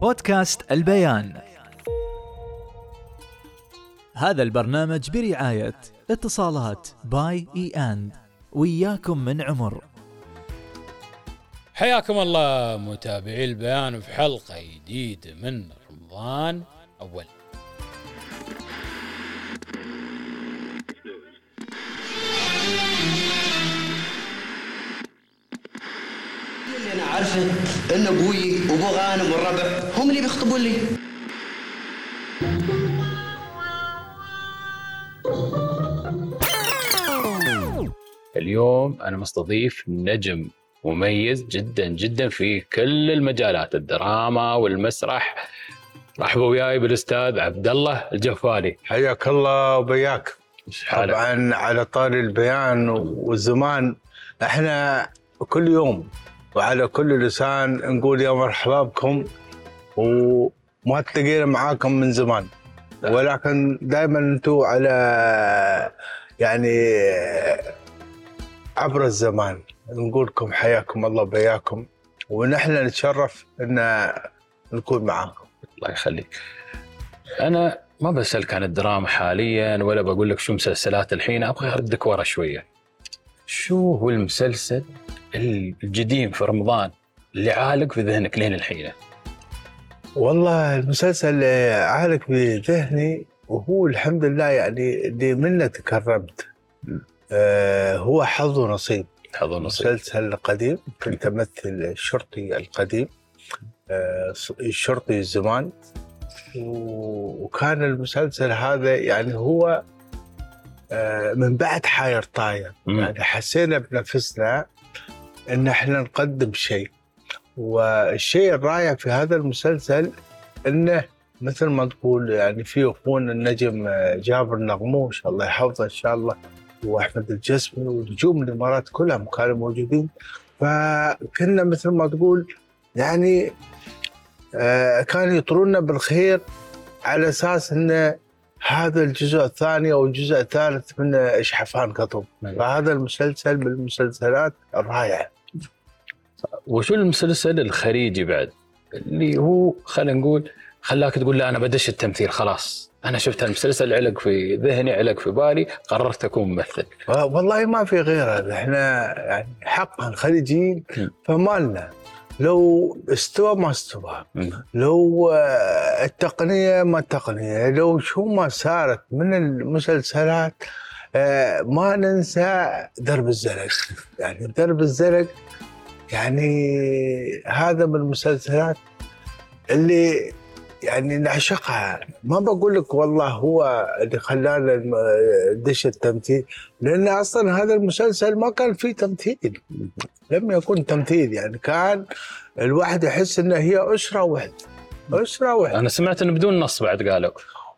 بودكاست البيان. هذا البرنامج برعاية اتصالات باي اي اند. وياكم من عمر. حياكم الله متابعي البيان في حلقة جديدة من رمضان أول. اللي أنا عارفة إن أبوي وأبو غانم والربع هم اللي بيخطبون لي اليوم أنا مستضيف نجم مميز جدا جدا في كل المجالات الدراما والمسرح. رحبوا وياي بالأستاذ عبد الله الجفالي. حياك الله وبياك؟ طبعا على طاري البيان والزمان إحنا كل يوم وعلى كل لسان نقول يا مرحبا بكم. وما تلاقينا معاكم من زمان. ولكن دائما أنتم على يعني عبر الزمان. نقول لكم حياكم الله وبياكم ونحن نتشرف إن نكون معاكم. الله يخليك. أنا ما بسألك عن الدراما حاليا ولا بقول لك شو مسلسلات الحين أبغى اردك ورا شوية. شو هو المسلسل الجديد في رمضان اللي عالق في ذهنك لين الحين؟ والله المسلسل عالق في ذهني وهو الحمد لله يعني اللي منه تكرمت. آه هو حظ ونصيب. هذا نصيب مسلسل قديم كنت امثل الشرطي القديم آه الشرطي الزمان وكان المسلسل هذا يعني هو آه من بعد حاير طاير. يعني حسينا بنفسنا إن إحنا نقدم شيء. والشيء الرائع في هذا المسلسل إنه مثل ما تقول يعني في أخونا النجم جابر نغموش الله يحفظه إن شاء الله وأحمد الجسمي ونجوم الإمارات كلهم كانوا موجودين. فكنا مثل ما تقول يعني آه، كانوا يطرونا بالخير على أساس إن هذا الجزء الثاني أو الجزء الثالث من اشحفان قطب. فهذا المسلسل من المسلسلات الرائعة. وشو المسلسل الخريجي بعد؟ اللي هو خلينا نقول خلاك تقول لا أنا بدش التمثيل خلاص. أنا شفت المسلسل علق في ذهني علق في بالي قررت أكون ممثل. والله ما في غيره. إحنا يعني حقا خليجيين مم. فمالنا. لو استوى ما استوى. لو آه، التقنية ما التقنية. لو شو ما صارت من المسلسلات آه، ما ننسى درب الزلق يعني درب الزلق يعني هذا من المسلسلات اللي يعني نعشقها. ما بقول لك والله هو اللي خلانا دش التمثيل لأن أصلا هذا المسلسل ما كان فيه تمثيل. لم يكن تمثيل يعني كان الواحد يحس إنه هي أسرة واحدة أسرة واحدة أنا سمعت انه بدون نص بعد قالوا.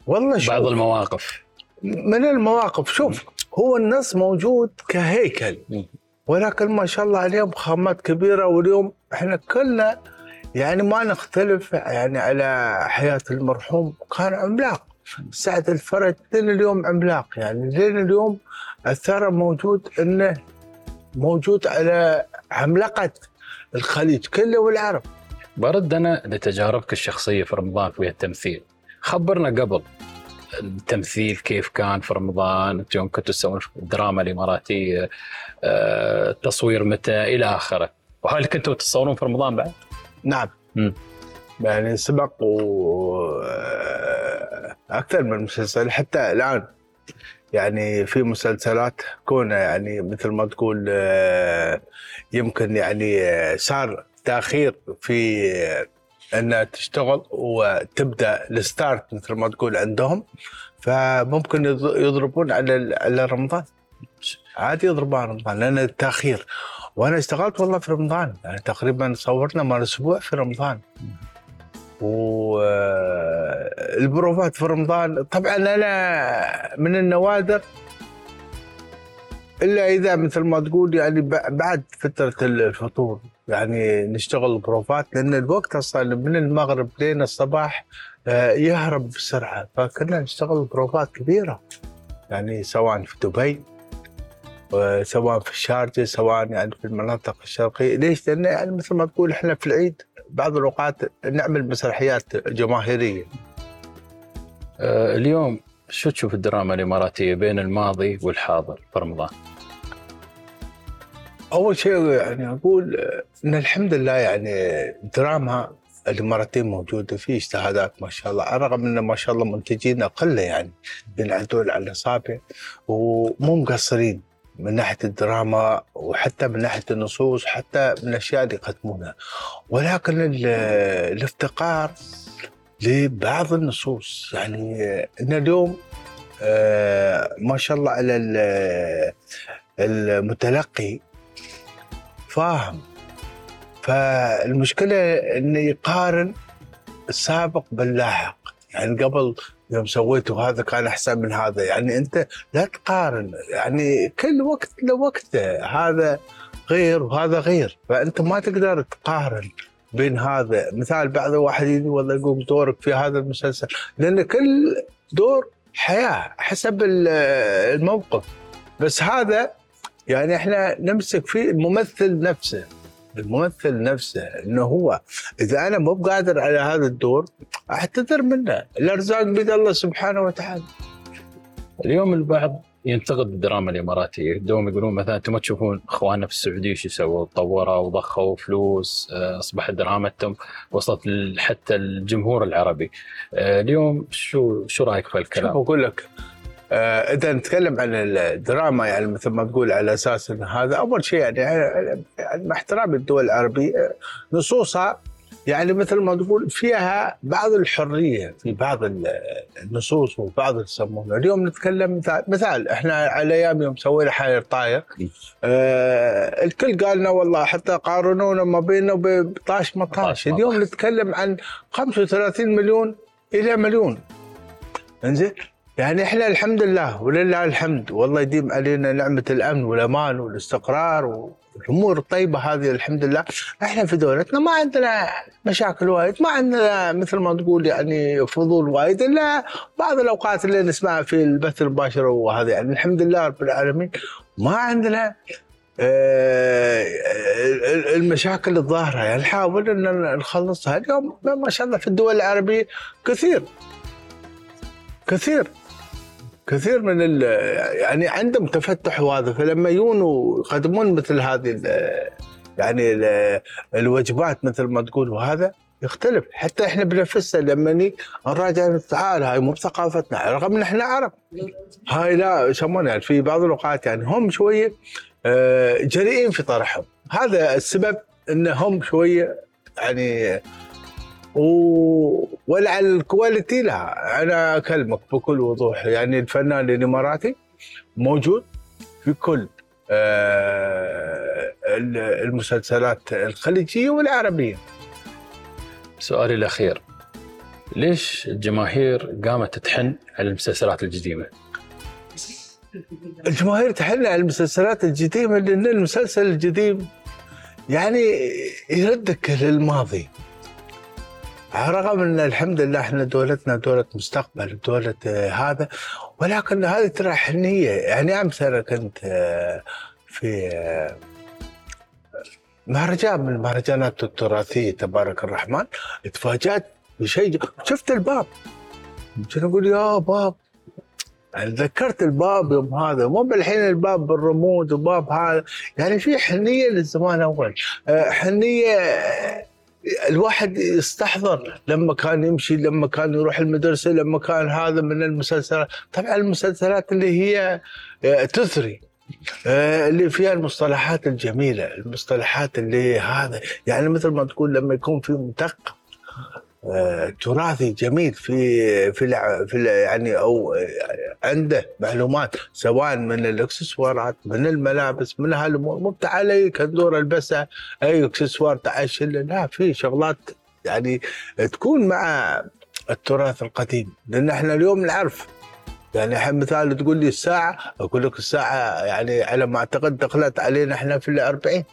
والله شوف. بعض المواقف. من المواقف شوف هو النص موجود كهيكل. ولكن ما شاء الله عليهم خامات كبيرة واليوم إحنا كلنا يعني ما نختلف يعني على حياة المرحوم كان عملاق. سعد الفرج لين اليوم عملاق يعني لين اليوم الثرى موجود إنه موجود على عملاقه الخليج كله والعرب. برد أنا لتجاربك الشخصية في رمضان في التمثيل. خبرنا قبل التمثيل كيف كان في رمضان يوم كنتوا تسوون الدراما الإماراتية آه، التصوير متى إلى آخره وهل كنتوا تصورون في رمضان بعد؟ نعم مم. يعني سبق و أكثر من مسلسل حتى الآن يعني في مسلسلات كونها يعني مثل ما تقول آه، يمكن يعني آه، صار تأخير في آه، أنها تشتغل وتبدأ الستارت مثل ما تقول عندهم فممكن يض- يضربون على على رمضان. عادي يضربون على رمضان لأن التأخير. وأنا اشتغلت والله في رمضان يعني تقريبا صورنا مال أسبوع في رمضان. والبروفات في رمضان طبعا أنا من النوادر إلا إذا مثل ما تقول يعني بعد فترة الفطور يعني نشتغل بروفات لأن الوقت أصلا من المغرب لين الصباح آه، يهرب بسرعة. فكنا نشتغل بروفات كبيرة يعني سواء في دبي سواء في الشارجه سواء يعني في المناطق الشرقية. ليش؟ لأن يعني مثل ما تقول إحنا في العيد بعض الأوقات نعمل مسرحيات جماهيرية. آه، اليوم شو تشوف الدراما الإماراتية بين الماضي والحاضر في رمضان؟ أول شيء يعني أقول إن الحمد لله يعني الدراما الإماراتية موجودة في اجتهادات ما شاء الله رغم إن ما شاء الله منتجين أقل يعني بينعدون على الاصابع ومو مقصرين من ناحية الدراما وحتى من ناحية النصوص حتى من الأشياء اللي يقدمونها ولكن ال- الافتقار لبعض النصوص. يعني إن اليوم آه، ما شاء الله على ال- المتلقي فاهم. فالمشكلة إنه يقارن السابق باللاحق. يعني قبل يوم سويته هذا كان أحسن من هذا. يعني أنت لا تقارن. يعني كل وقت له وقته هذا غير وهذا غير. فأنت ما تقدر تقارن. بين هذا. مثال بعض واحد يجي والله يقول دورك في هذا المسلسل. لأن كل دور حياة حسب ال- الموقف. بس هذا يعني إحنا نمسك فيه الممثل نفسه. الممثل نفسه إنه هو إذا أنا مو قادر على هذا الدور أعتذر منه. الأرزاق بيد الله سبحانه وتعالى. اليوم البعض ينتقد الدراما الإماراتية. دوم يقولون مثلا أنتم ما تشوفون إخواننا في السعودية شو سووا طوروا وضخوا فلوس آه، اصبحت درامتهم وصلت حتى الجمهور العربي. آه، اليوم شو شو رأيك في الكلام؟ أقول لك آه إذا نتكلم عن الدراما يعني مثل ما تقول على أساس إن هذا أول شيء يعني, مع احترامي الدول العربية آه، نصوصها يعني مثل ما تقول فيها بعض الحرية في بعض ال- النصوص وبعض يسمونه. اليوم نتكلم مثال, مثال إحنا على أيام يوم سوينا حاير طاير. آه الكل قال لنا والله حتى قارنونا ما بيننا وبين طاش مطاش. اليوم نتكلم عن 35 مليون إلى مليون. إنزين؟ يعني إحنا الحمد لله ولله الحمد. والله يديم علينا نعمة الأمن والأمان والاستقرار والامور الطيبة هذه الحمد لله. إحنا في دولتنا ما عندنا مشاكل وايد ما عندنا مثل ما تقول يعني فضول وايد إلا بعض الأوقات اللي نسمعها في البث المباشر وهذا يعني الحمد لله رب العالمين ما عندنا آه، المشاكل الظاهرة. يعني نحاول إن نخلصها. اليوم ما شاء الله في الدول العربية كثير كثير. كثير من يعني عندهم تفتح وهذا فلما يجون يقدمون مثل هذه يعني ال- الوجبات مثل ما تقول وهذا يختلف. حتى إحنا بنفسنا لما نراجع تعال هاي مو بثقافتنا رغم إن إحنا عرب. هاي لا يسمونها يعني في بعض الأوقات يعني هم شوية آه، جريئين في طرحهم. هذا السبب انهم شوية يعني و... ولعل الكواليتي لها أنا أكلمك بكل وضوح. يعني الفنان الاماراتي موجود في كل آه، المسلسلات الخليجية والعربية. سؤالي الأخير. ليش الجماهير قامت تحن على المسلسلات القديمه؟ الجماهير تحن على المسلسلات القديمه لأن المسلسل القديم يعني يردك للماضي. رغم ان الحمد لله إحنا دولتنا دولة مستقبل دولة آه، هذا. ولكن هذه ترى حنية. يعني امس أنا كنت آه، في آه، مهرجان من المهرجانات التراثية تبارك الرحمن. تفاجات بشيء شفت الباب. كنت أقول؟ يا باب. يعني تذكرت الباب يوم هذا. مو بالحين الباب بالرمود وباب هذا. يعني في حنية للزمان أول. حنية الواحد يستحضر لما كان يمشي لما كان يروح المدرسة لما كان هذا من المسلسلات. طبعا المسلسلات اللي هي آه، تثري آه، اللي فيها المصطلحات الجميلة المصطلحات اللي هذا. يعني مثل ما تقول لما يكون في مدق آه، تراثي جميل في في في يعني أو عنده معلومات سواء من الاكسسوارات من الملابس من هالأمور. مو تعالي كندور البسها أي اكسسوار تعال شله لا في شغلات يعني تكون مع التراث القديم. لأن إحنا اليوم نعرف. يعني الحين مثال تقول لي الساعة أقول لك الساعة يعني على ما أعتقد دخلت علينا إحنا في الأربعين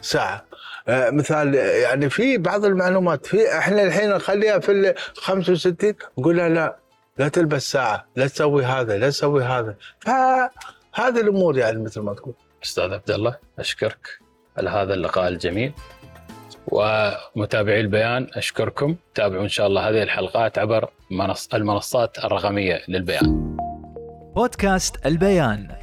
ساعة. آه، مثال يعني في بعض المعلومات. في إحنا الحين نخليها في ال 65 نقول لا. لا تلبس ساعة لا تسوي هذا لا تسوي هذا. فهذه الأمور يعني مثل ما تقول. أستاذ عبد الله أشكرك على هذا اللقاء الجميل. ومتابعي البيان أشكركم. تابعوا إن شاء الله هذه الحلقات عبر منص المنصات الرقمية للبيان. بودكاست البيان.